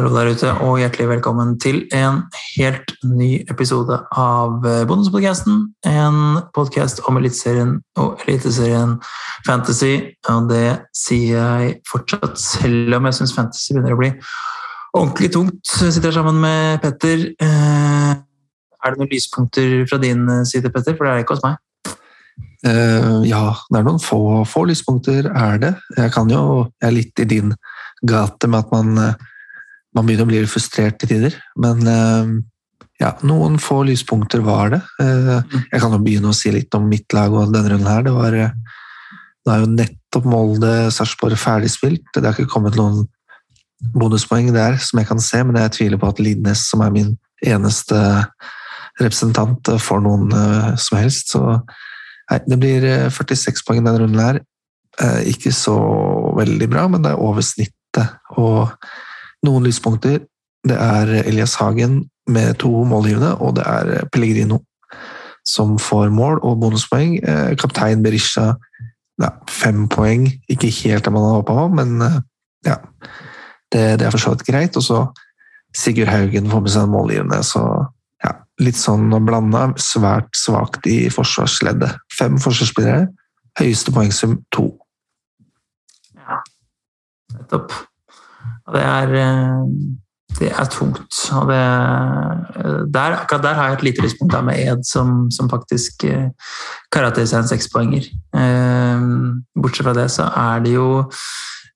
Hallo der ute, og hjertelig velkommen til en helt ny episode av Bonuspodcasten. En podkast om Eliteserien og Eliteserien Fantasy. Og det sier jeg fortsatt, selv om jeg syns Fantasy begynner å bli ordentlig tungt. Jeg sitter sammen med Petter. Eh, er det noen lyspunkter fra din side, Petter? For det er det ikke hos meg. Uh, ja, det er noen få, få, lyspunkter, er det. Jeg kan jo, jeg er litt i din gate med at man man begynner å bli frustrert til tider. Men eh, ja, noen få lyspunkter var det. Eh, jeg kan jo begynne å si litt om mitt lag og denne runden her. Det var det eh, er jo nettopp Molde-Sarpsborg ferdigspilt. Det har ikke kommet noen bonuspoeng der som jeg kan se, men jeg tviler på at Lidnes, som er min eneste representant, får noen som helst. Så nei, det blir 46 poeng denne runden her. Ikke så veldig bra, men det er over snittet. Og noen lyspunkter. Det er Elias Hagen med to målgivende, og det er Pellegrino som får mål og bonuspoeng. Eh, kaptein Berisha ja, fem poeng. Ikke helt det man hadde håpa på, men eh, ja. Det, det er for så vidt greit. Og så Sigurd Haugen får med seg en målgivende, så ja, litt sånn blanda. Svært svakt i forsvarsleddet. Fem forsvarsspillere. Høyeste poengsum to. Ja, nettopp. Det er, eh, det er tungt. Og det, der, akkurat der har jeg et lite lyspunkt med Ed, som, som faktisk karakteriserer kara til seg en sekspoenger. Eh, bortsett fra det så er det jo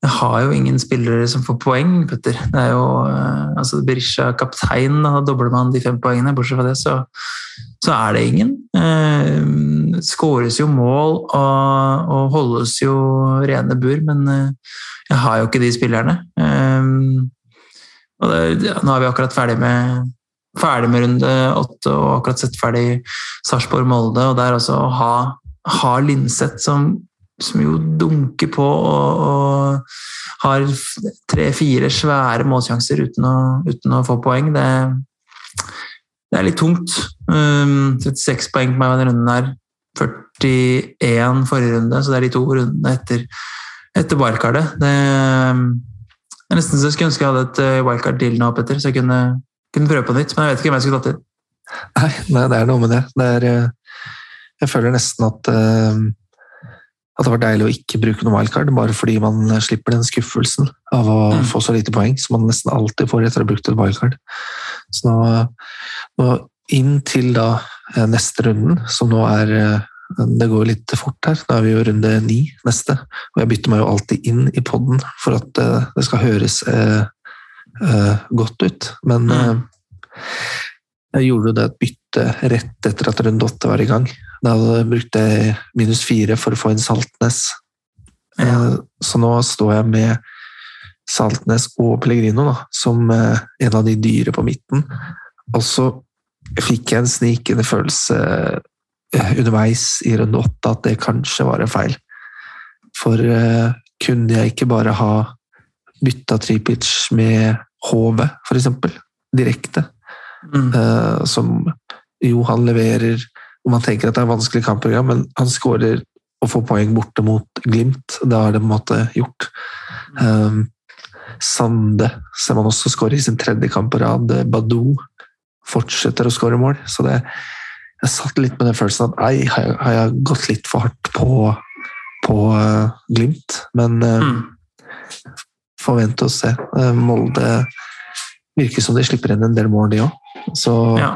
jeg har jo ingen spillere som får poeng, Petter. Det er jo altså Berisha kaptein, da dobler man de fem poengene. Bortsett fra det, så, så er det ingen. Eh, skåres jo mål og, og, holdes jo rene bur, men jeg har jo ikke de spillerne. Eh, det, ja, nå er vi akkurat ferdig med, ferdig med runde åtte og akkurat sett ferdig Sarpsborg-Molde. Og det er altså å ha, ha Linseth som, som, jo dunker på og, og har tre-fire svære målsjanser uten å, uten å, få poeng, det, det er litt tungt. Um, 36 poeng på meg denne runden her. 41 forrige runde, så det er de to rundene etter etter wildcardet. Det, er nesten så jeg skulle ønske jeg hadde et eh, wildcard til nå, Petter, så jeg kunne, kunne, prøve på nytt. Men jeg vet ikke hvem jeg skulle tatt inn. Nei, nei, det er noe med det. det er, eh, jeg føler nesten at, eh, at det var deilig å ikke bruke noe wildcard, bare fordi man slipper den skuffelsen av å mm. få så lite poeng som man nesten alltid får etter å ha brukt et wildcard. Så nå, nå inn til da neste runden, som nå er det går litt fort her. Da er vi jo runde ni neste. Og jeg bytter meg jo alltid inn i poden for at eh, det skal høres eh, eh, godt ut. Men mm. Eh, jeg gjorde jo det et bytte rett etter at runde åtte var i gang. Da brukte jeg minus fire for å få inn Saltnes. Ja. Eh, så nå står jeg med Saltnes og Pellegrino da, som eh, en av de dyre på midten. Og så fikk jeg en snikende følelse underveis i runde åtte at det kanskje var en feil. For kunne jeg ikke bare ha bytta Tripic med HV, f.eks., direkte? Mm. Uh, som jo, han leverer og Man tenker at det er vanskelig kampprogram, men han skårer og får poeng borte mot Glimt. Da er det på en måte gjort. Um, Sande ser man også skåre i sin tredje kamp på rad. Badou fortsetter å skåre mål. Så det, jeg satt litt med den følelsen at ei, har jeg, har jeg gått litt for hardt på, på uh, Glimt? Men uh, mm. får vente og se. Uh, Molde virker som de slipper inn en del mål, de òg. Ja.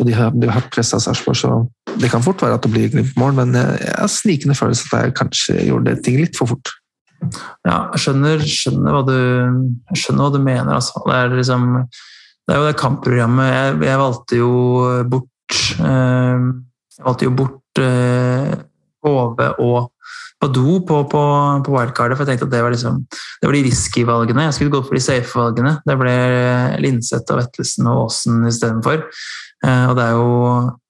Og de har, de har pressa Sarpsborg, så det kan fort være at det blir Glimt-mål, men jeg har snikende følelse at jeg kanskje gjorde ting litt for fort. Ja, jeg skjønner, skjønner, hva, du, skjønner hva du mener, altså. Det er, liksom, det er jo det kampprogrammet jeg, jeg valgte jo bort Eh, jeg valgte jo bort HV eh, og Badou på, på, på wildcardet, for jeg tenkte at det var, liksom, det var de risky valgene. Jeg skulle gått for de safe valgene. Det ble Linseth og Vettelsen og Aasen istedenfor. Uh, og det er jo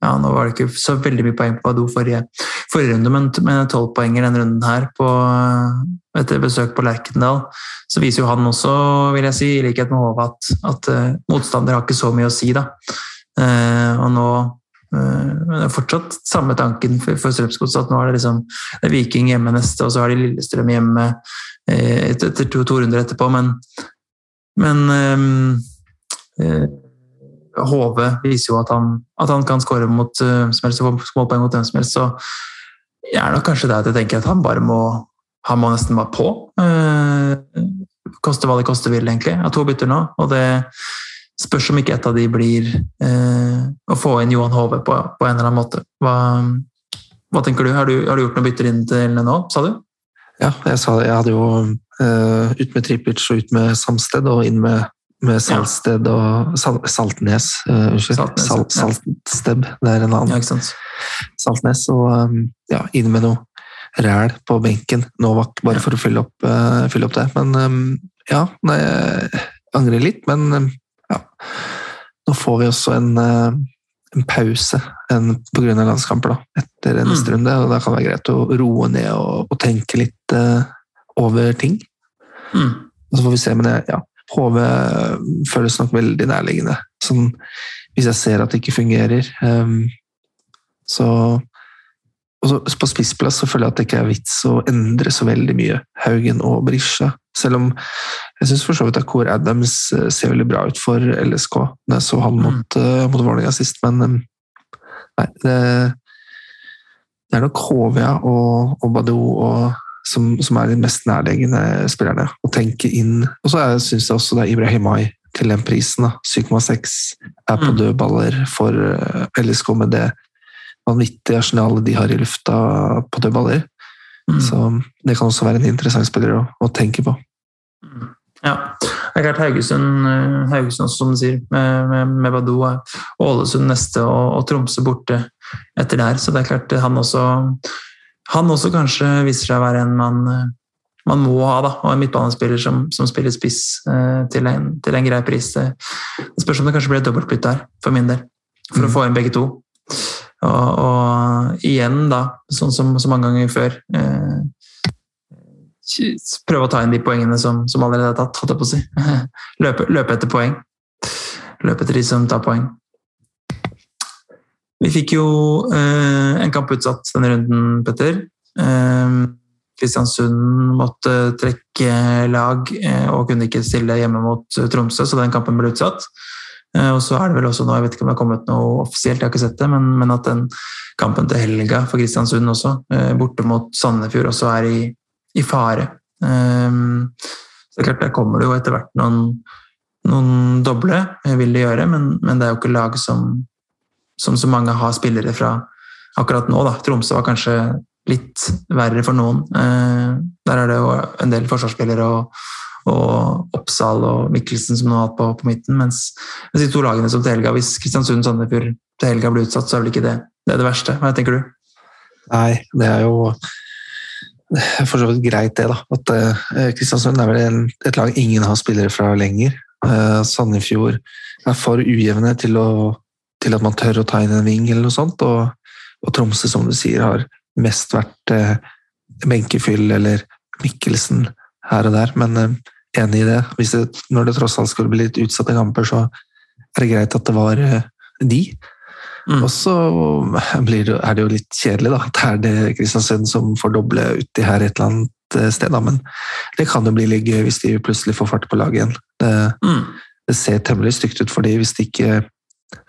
ja, Nå var det ikke så veldig mye poeng på Badou forrige, forrige runde, men tolv poenger denne runden her på, etter besøk på Lerkendal. Så viser jo han også, vil jeg si, i likhet med Håve, at, at uh, motstander har ikke så mye å si. da. Eh, og nå eh, det er fortsatt samme tanken for, for Strømsgodset, at nå er det liksom det er Viking hjemme neste, og så har de Lillestrøm hjemme etter, etter to, to runder etterpå. Men Men øh, HV viser jo at han, at han kan skåre mot uh, som helst og få målpoeng mot hvem som helst, så jeg er nok kanskje der at jeg tenker at han bare må han må nesten bare på. Øh, koste hva det koste vil, egentlig. Jeg har to bytter nå, og det spørs om ikke et av de blir eh, å få inn Johan Hove på, på, en eller annen måte. Hva, hva tenker du? Har, du? har, du? gjort noen bytter inn til nå, sa du? Ja, jeg sa. Jeg hadde jo eh, ut med Tripic og ut med Samsted og inn med med Saltsted og Sal Saltnes. Eh, unnskyld. Saltnes, Sal Saltsteb, det er en annen. Ja, Saltnes. Og um, ja, inn med noe ræl på benken. Novak, bare for å fylle opp, uh, fylle opp det. Men um, ja, nei, jeg angrer litt, men um, ja. Nå får vi også en, uh, en pause en, på grunn av landskamper da, etter neste mm. runde, og da kan det være greit å roe ned og, og tenke litt over ting. Mm. Og så får vi se, men jeg, ja, HV føles nok veldig nærliggende. Sånn, hvis jeg ser at det ikke fungerer. Um, så På spissplass så føler jeg at det ikke er vits å endre så veldig mye Haugen og Brisja. Selv om jeg syns for så vidt at Core Adams eh, ser veldig bra ut for LSK. når jeg så han mot, mm. mot Vålerenga sist, men um, nei, det, det, er nok Hovia og, og Badou og som, som, er de mest nærliggende spillerne å tenke inn. Og så syns jeg også det er Ibrahimai til den prisen, 7,6, er på mm. dødballer for eh, LSK med det vanvittige arsenalet de har i lufta på dødballer. Mm. Så det kan også være en interessant spiller å, å tenke på. Mm. Ja, det er klart Haugesund, eh, Haugesund som du sier, med, med, med Badou, Ålesund neste og, og Tromsø borte etter der. Så det er klart han også han også kanskje viser seg å være en man, man må ha, da, og en midtbanespiller som, som spiller spiss eh, til, en, til, en, grei pris. Det spørs om det kanskje blir et dobbeltbytte her, for min del, for mm. å få inn begge to. Og, og, igjen, da, sånn som så mange ganger før eh, Prøve å ta inn de poengene som, som allerede er tatt, holdt jeg på å si. Løpe, løpe etter poeng. Løpe etter de som tar poeng. Vi fikk jo eh, en kamp utsatt denne runden, Petter. Eh, Kristiansund måtte trekke lag eh, og kunne ikke stille hjemme mot Tromsø, så den kampen ble utsatt. Eh, og så er det vel også nå, jeg vet ikke om det har kommet noe offisielt, jeg har ikke sett det, men, men at den kampen til helga for Kristiansund også, eh, borte mot Sandefjord, også er i, i fare. Eh, så klart, Der kommer det jo etter hvert noen, noen doble, vil det gjøre, men, men det er jo ikke lag som som så mange har spillere fra akkurat nå. Da. Tromsø var kanskje litt verre for noen. Eh, der er det jo en del forsvarsspillere og, og Oppsal og Mikkelsen som nå har hatt på, på midten. Mens, mens, de to lagene som til helga, hvis Kristiansund Sandefjord til helga blir utsatt, så er vel ikke det det, er det verste. Hva tenker du? Nei, det er jo for så vidt greit, det. da. At uh, Kristiansund er vel en, et lag ingen har spillere fra lenger. Uh, Sandefjord er for ujevne til å til at man tør å ta inn en ving eller noe sånt. Og, og Tromsø, som du sier, har mest vært eh, benkefyll eller Mikkelsen her og der. Men eh, enig i det. det. Når det tross alt skulle bli litt utsatte kamper, så er det greit at det var eh, de. Mm. Og så det, er det jo litt kjedelig, da. At det er det Kristiansund som får doble uti her et eller annet eh, sted. Da. Men det kan jo bli litt gøy hvis de plutselig får fart på laget igjen. Det, mm. det ser temmelig stygt ut for de hvis de ikke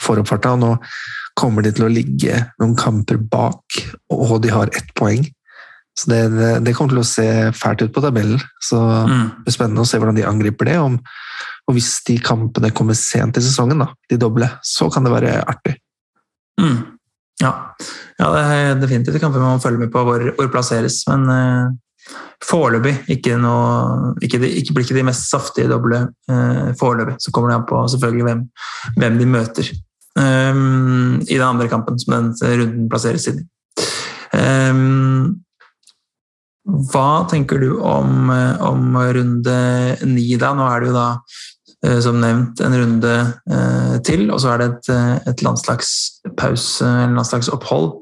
får opp farta. Nå kommer de til å ligge noen kamper bak, og de har ett poeng. Så det, det, kommer til å se fælt ut på tabellen. Så mm. det er spennende å se hvordan de angriper det. Om, og hvis de kampene kommer sent i sesongen, da, de doble, så kan det være artig. Mm. Ja. ja. det er definitivt kamper man må følge med på hvor, hvor plasseres. Men eh, foreløpig ikke noe ikke, de, ikke, blir ikke de mest saftige doble eh, foreløpig. Så kommer det an på selvfølgelig hvem, hvem de møter um, i den andre kampen som den runden plasseres i. Um, hva tenker du om, eh, om runde ni, da? Nå er det jo da eh, som nevnt en runde eh, til, og så er det et, et landslagspause, en landslagsopphold.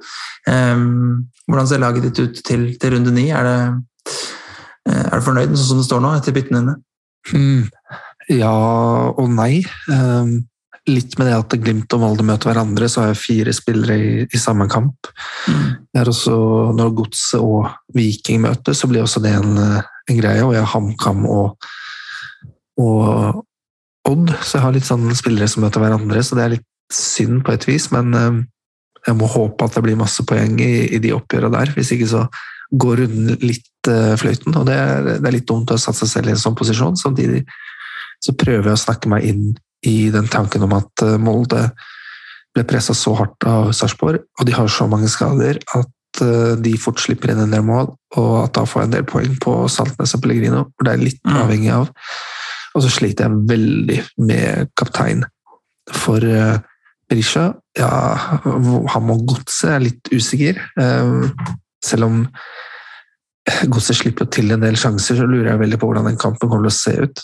Hvordan ser laget ditt ut til, til runde ni? Er, er, du fornøyd sånn som det står nå, etter byttene dine? Mm. Ja og nei. Um, litt med det at Glimt og Molde møter hverandre, så har jeg fire spillere i, i samme kamp. Mm. Også, når Godset og Viking møtes, så blir også det en, en greie. Og jeg har HamKam og, og, Odd, så jeg har litt sånn spillere som møter hverandre, så det er litt synd på et vis, men eh, jeg må håpe at det blir masse poeng i, i de oppgjørene der. Hvis ikke så går runden litt uh, fløyten, og det er, det er, litt dumt å satse selv i en sånn posisjon. Samtidig så prøver jeg å snakke meg inn i den tanken om at uh, Molde ble pressa så hardt av Sarpsborg, og de har så mange skader at uh, de fort slipper inn en del mål, og at da får jeg en del poeng på Saltnes og Pellegrino, hvor det er litt mm. avhengig av. Og så sliter jeg veldig med kaptein. For uh, Berisha, ja, han må godset, er litt usikker. Selv om godset slipper til en del sjanser, så lurer jeg veldig på hvordan den kampen kommer til å se ut.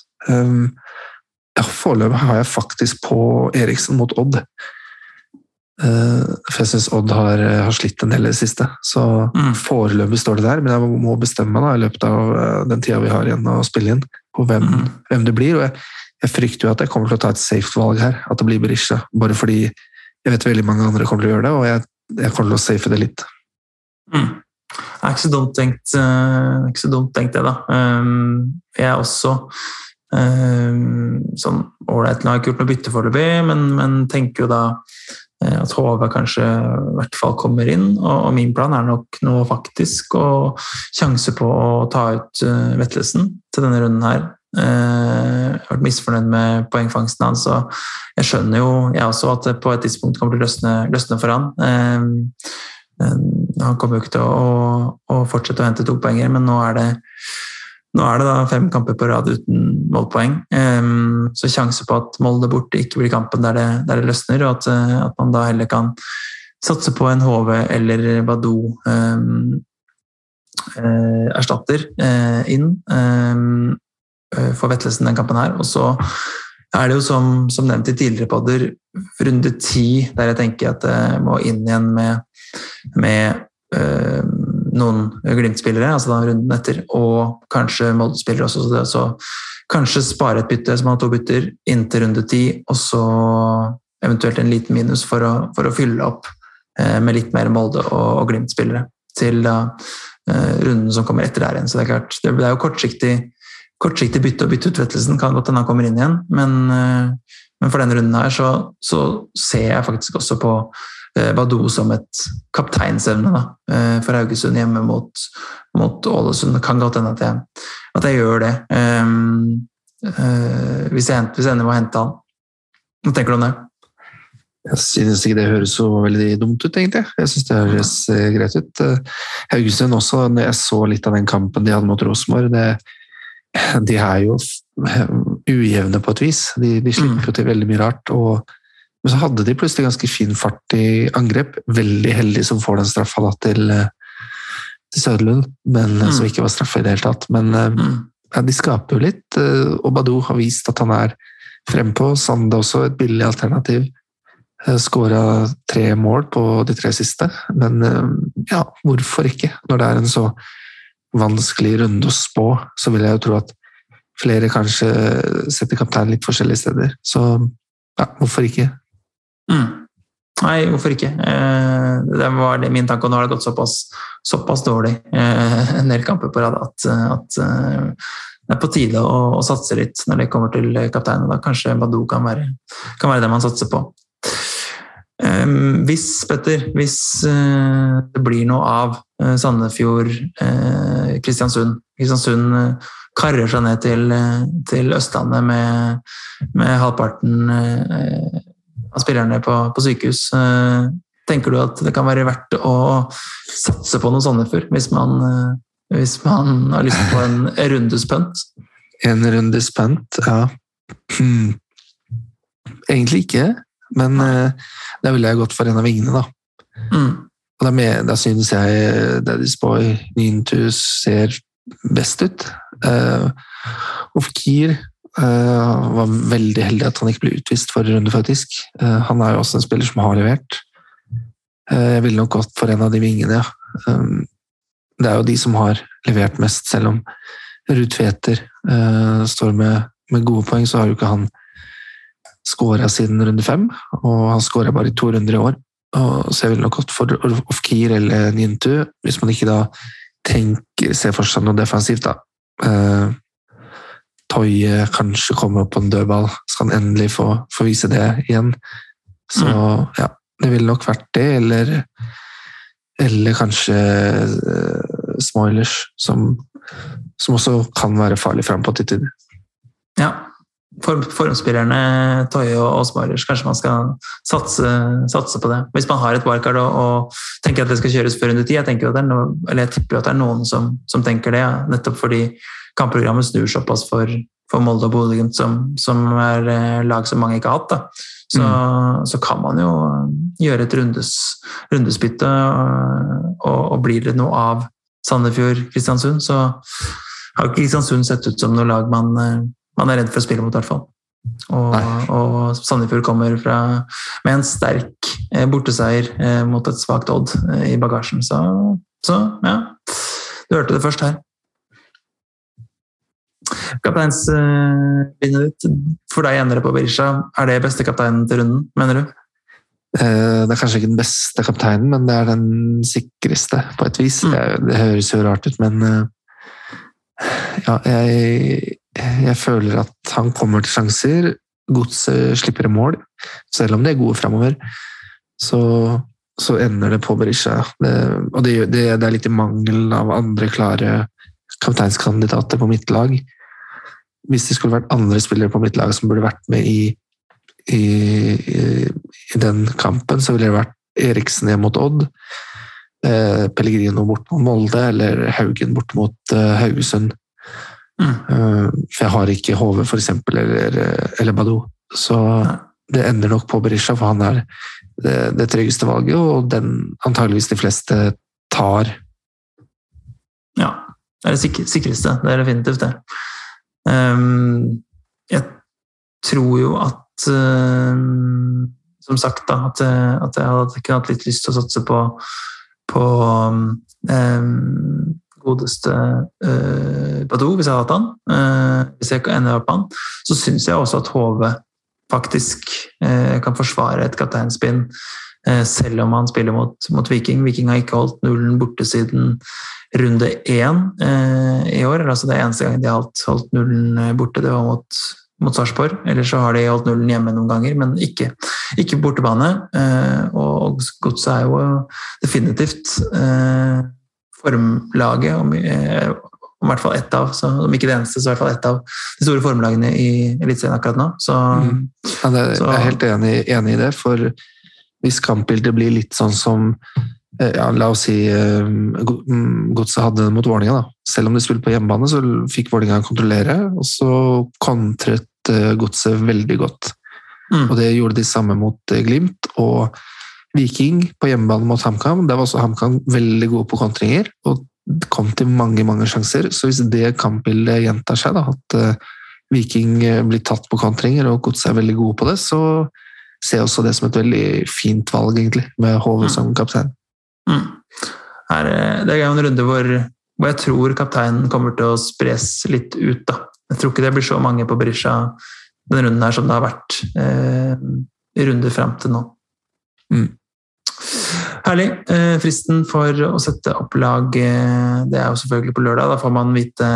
Ja, Foreløpig har jeg faktisk på Eriksen mot Odd. Uh, for jeg syns Odd har, har, slitt en del i det siste. Så mm. foreløpig står det der, men jeg må bestemme meg i løpet av den tida vi har igjen å spille inn på hvem, mm. hvem det blir. og jeg, jeg, frykter jo at jeg kommer til å ta et safe-valg her, at det blir Berisha. Bare fordi jeg vet veldig mange andre kommer til å gjøre det, og jeg, jeg kommer til å safe det litt. Mm. Det er ikke så dumt tenkt, det, da. Um, jeg er også sånn ålreit ikke gjort noe bytte foreløpig, men, men tenker jo da Eh, at HV kanskje i hvert fall kommer inn. Og, min plan er nok nå faktisk å sjanse på å ta ut uh, Vetlesen til denne runden her. Uh, jeg har vært misfornøyd med poengfangsten hans, og jeg skjønner jo jeg også at det på et tidspunkt kommer til å løsne, løsne for han. Uh, han kommer jo ikke til å, å, fortsette å hente to poenger, men nå er det nå er det da fem kamper på rad uten målpoeng, um, så sjanse på at Molde borte ikke blir kampen der det, der det løsner, og at, eh, at, man da heller kan satse på en HV eller Badou um, uh, erstatter uh, inn uh, for Vettelsen den kampen her. Og så er det jo som, som nevnt i tidligere podder, runde ti der jeg tenker at jeg må inn igjen med, med noen Glimt-spillere, altså da runden etter, og kanskje Molde-spillere også. Så, det, så kanskje spare et bytte som har to bytter, inntil runde ti, og så eventuelt en liten minus for å, for å fylle opp eh, med litt mer Molde- og, og Glimt-spillere til da, eh, runden som kommer etter der igjen. Så det er klart, det, er jo kortsiktig, kortsiktig bytte og bytte ut. Kan godt hende han kommer inn igjen, men, eh, men for denne runden her så, så ser jeg faktisk også på Badou som et kapteinsevne da, eh, for Haugesund hjemme mot, mot Ålesund. Det kan godt hende at jeg, at jeg gjør det. Um, uh, hvis, jeg, hvis jeg ender med å hente han. Hva tenker du om det? Jeg synes ikke det høres så veldig dumt ut, egentlig. Jeg synes det høres greit ut. Haugesund også, når jeg så litt av den kampen de hadde mot Rosenborg De er jo ujevne på et vis. De, de slipper jo til veldig mye rart. og men så hadde de plutselig ganske fin fart i angrep. Veldig heldig som får den straffa da, til, eh, til Søderlund, men eh, mm. som ikke var straffa i det hele tatt. Men eh, mm. ja, de skaper jo litt, og Badou har vist at han er frempå. Sande også, et billig alternativ. Skåra tre mål på de tre siste, men ja, hvorfor ikke? Når det er en så vanskelig runde å spå, så vil jeg jo tro at flere kanskje setter kapteinen litt forskjellige steder. Så ja, hvorfor ikke? Mm. Nei, hvorfor ikke? Eh, det var min tanke, og nå har det gått såpass, såpass dårlig eh, en del kamper på rad at, at eh, det er på tide å, å, satse litt når det kommer til kapteinen. Da kanskje Badou kan være, kan være det man satser på. Hvis, Petter, hvis det blir noe av Sandefjord, Kristiansund Kristiansund karrer seg ned til, til Østlandet med, med halvparten av spillerne på, på, sykehus. Eh, tenker du at det kan være verdt å satse på noe sånt før, hvis man, eh, hvis man har lyst på en rundes punt? En rundes punt, ja. Hmm. Egentlig ikke, men uh, da ville jeg gått for en av vingene, da. Mm. Og da, med, da synes jeg Daddy's Boy Nintus ser best ut. Uh, og Fikir Uh, var veldig heldig at han ikke ble utvist forrige runde, faktisk. Uh, han er jo også en spiller som har levert. Uh, jeg ville nok gått for en av de vingene, ja. Um, det er jo de som har levert mest, selv om Ruud Tveter står med, med, gode poeng, så har jo ikke han skåra siden runde fem, og han skåra bare i to runder i år. Og, så jeg ville nok gått for Ofkir eller Nintu, hvis man ikke da tenker, ser for seg noe defensivt, da Toye kanskje kommer på en dødball, skal han endelig få, få vise det igjen. Så ja, det ville nok vært det, eller, eller kanskje uh, Smoilers, som, som også kan være farlig frampå til tider. Ja, For, formspillerne Toye og Smoilers, kanskje man skal satse, satse, på det. Hvis man har et wildcard og, og, tenker at det skal kjøres før under tid, jeg, tenker at det er no, eller jeg tipper at det er noen som, som tenker det, ja. nettopp fordi kampprogrammet snur såpass for, for Molde og Bodø-Glimt, som, som, er eh, lag som mange ikke har hatt. Da. Så, mm. så, kan man jo gjøre et rundes, rundesbytte, og, og blir det noe av Sandefjord-Kristiansund, så har ikke Kristiansund sett ut som noe lag man, eh, man er redd for å spille mot, i hvert fall. Og, og, Sandefjord kommer fra, med en sterk eh, borteseier mot et svakt Odd i bagasjen. Så, så ja, du hørte det først her. Kapteinsbindet ditt, for deg ender det på Berisha. Er det beste kapteinen til runden, mener du? Eh, det er kanskje ikke den beste kapteinen, men det er den sikreste, på et vis. Mm. Det høres jo rart ut, men eh, ja, jeg, jeg føler at han kommer til sjanser. Godset slipper i mål, selv om de er gode framover. Så, så, ender det på Berisha. Det, og det, det, det, er litt i mangel av andre klare kapteinskandidater på mitt lag hvis det skulle vært andre spillere på mitt lag som burde vært med i, i, i den kampen, så ville det vært Eriksen hjem mot Odd, eh, Pellegrino bort mot Molde eller Haugen bort mot eh, Haugesund. Mm. Eh, for jeg har ikke HV, for eksempel, eller, eller Badou. Så det ender nok på Berisha, for han er det, det tryggeste valget, og den antageligvis de fleste tar. Ja, det er det sikreste. Det er definitivt det. Ehm, jeg tror jo at ehm, Som sagt, da, at, at jeg hadde kunne hatt litt lyst til å satse på, på um, godeste uh, Badou, hvis jeg hadde hatt han. Uh, hvis jeg ender opp han, så syns jeg også at HV faktisk uh, kan forsvare et kapteinspinn, selv om han spiller mot, mot, Viking. Viking har ikke holdt nullen borte siden runde én eh, i år. altså Det eneste gang de har holdt, nullen eh, borte, det var mot, mot Sarpsborg. Ellers så har de holdt nullen hjemme noen ganger, men ikke, ikke bortebane. Eh, og Godset er jo definitivt eh, formlaget, om, eh, om hvert fall ett av, så, om ikke det eneste, så i hvert fall ett av de store formlagene i Eliteserien akkurat nå. Så, mm. ja, det, så, jeg er helt enig, enig, i det, for hvis kampbildet blir litt sånn som Eh, ja, La oss si eh, mm, Godset hadde det mot Vålerenga. Selv om de spilte på hjemmebane, så fikk Vålerenga kontrollere, og så kontret eh, Godset veldig godt. Mm. Og det gjorde de samme mot Glimt og Viking på hjemmebane mot HamKam. Der var også HamKam veldig gode på kontringer og kom til mange mange sjanser. Så hvis det kampbildet gjentar seg, da, at Viking blir tatt på kontringer og Godset er veldig gode på det, så ser også det som et veldig fint valg, egentlig, med HV mm. som kaptein. Mm. Her, eh, det er en runde hvor, hvor, jeg tror kapteinen kommer til å spres litt ut. Da. Jeg tror ikke det blir så mange på Berisha denne runden her som det har vært eh, runder fram til nå. Mm. Herlig. Eh, fristen for å sette opp lag eh, det er jo selvfølgelig på lørdag. Da får man vite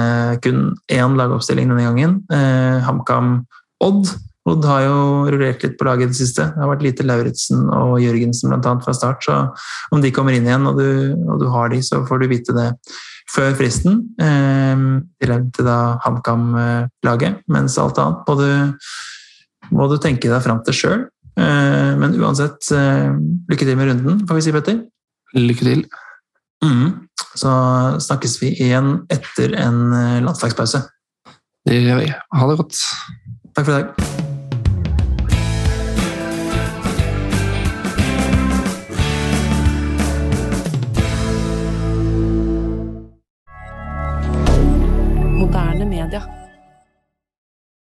kun én lagoppstilling denne gangen. Eh, HamKam Odd Odd har jo rullert litt på laget i det siste. Det har vært lite Lauritzen og Jørgensen blant annet fra start. Så om de kommer inn igjen og du, og du har de, så får du vite det før fristen. Eh, til da HamKam-laget. Mens alt annet må du, må du tenke deg fram til sjøl. Eh, men uansett, eh, lykke til med runden, får vi si, Petter. Lykke til. Mm. Så snakkes vi igjen etter en eh, landslagspause. Det gjør vi. Ha det godt. Takk for i dag.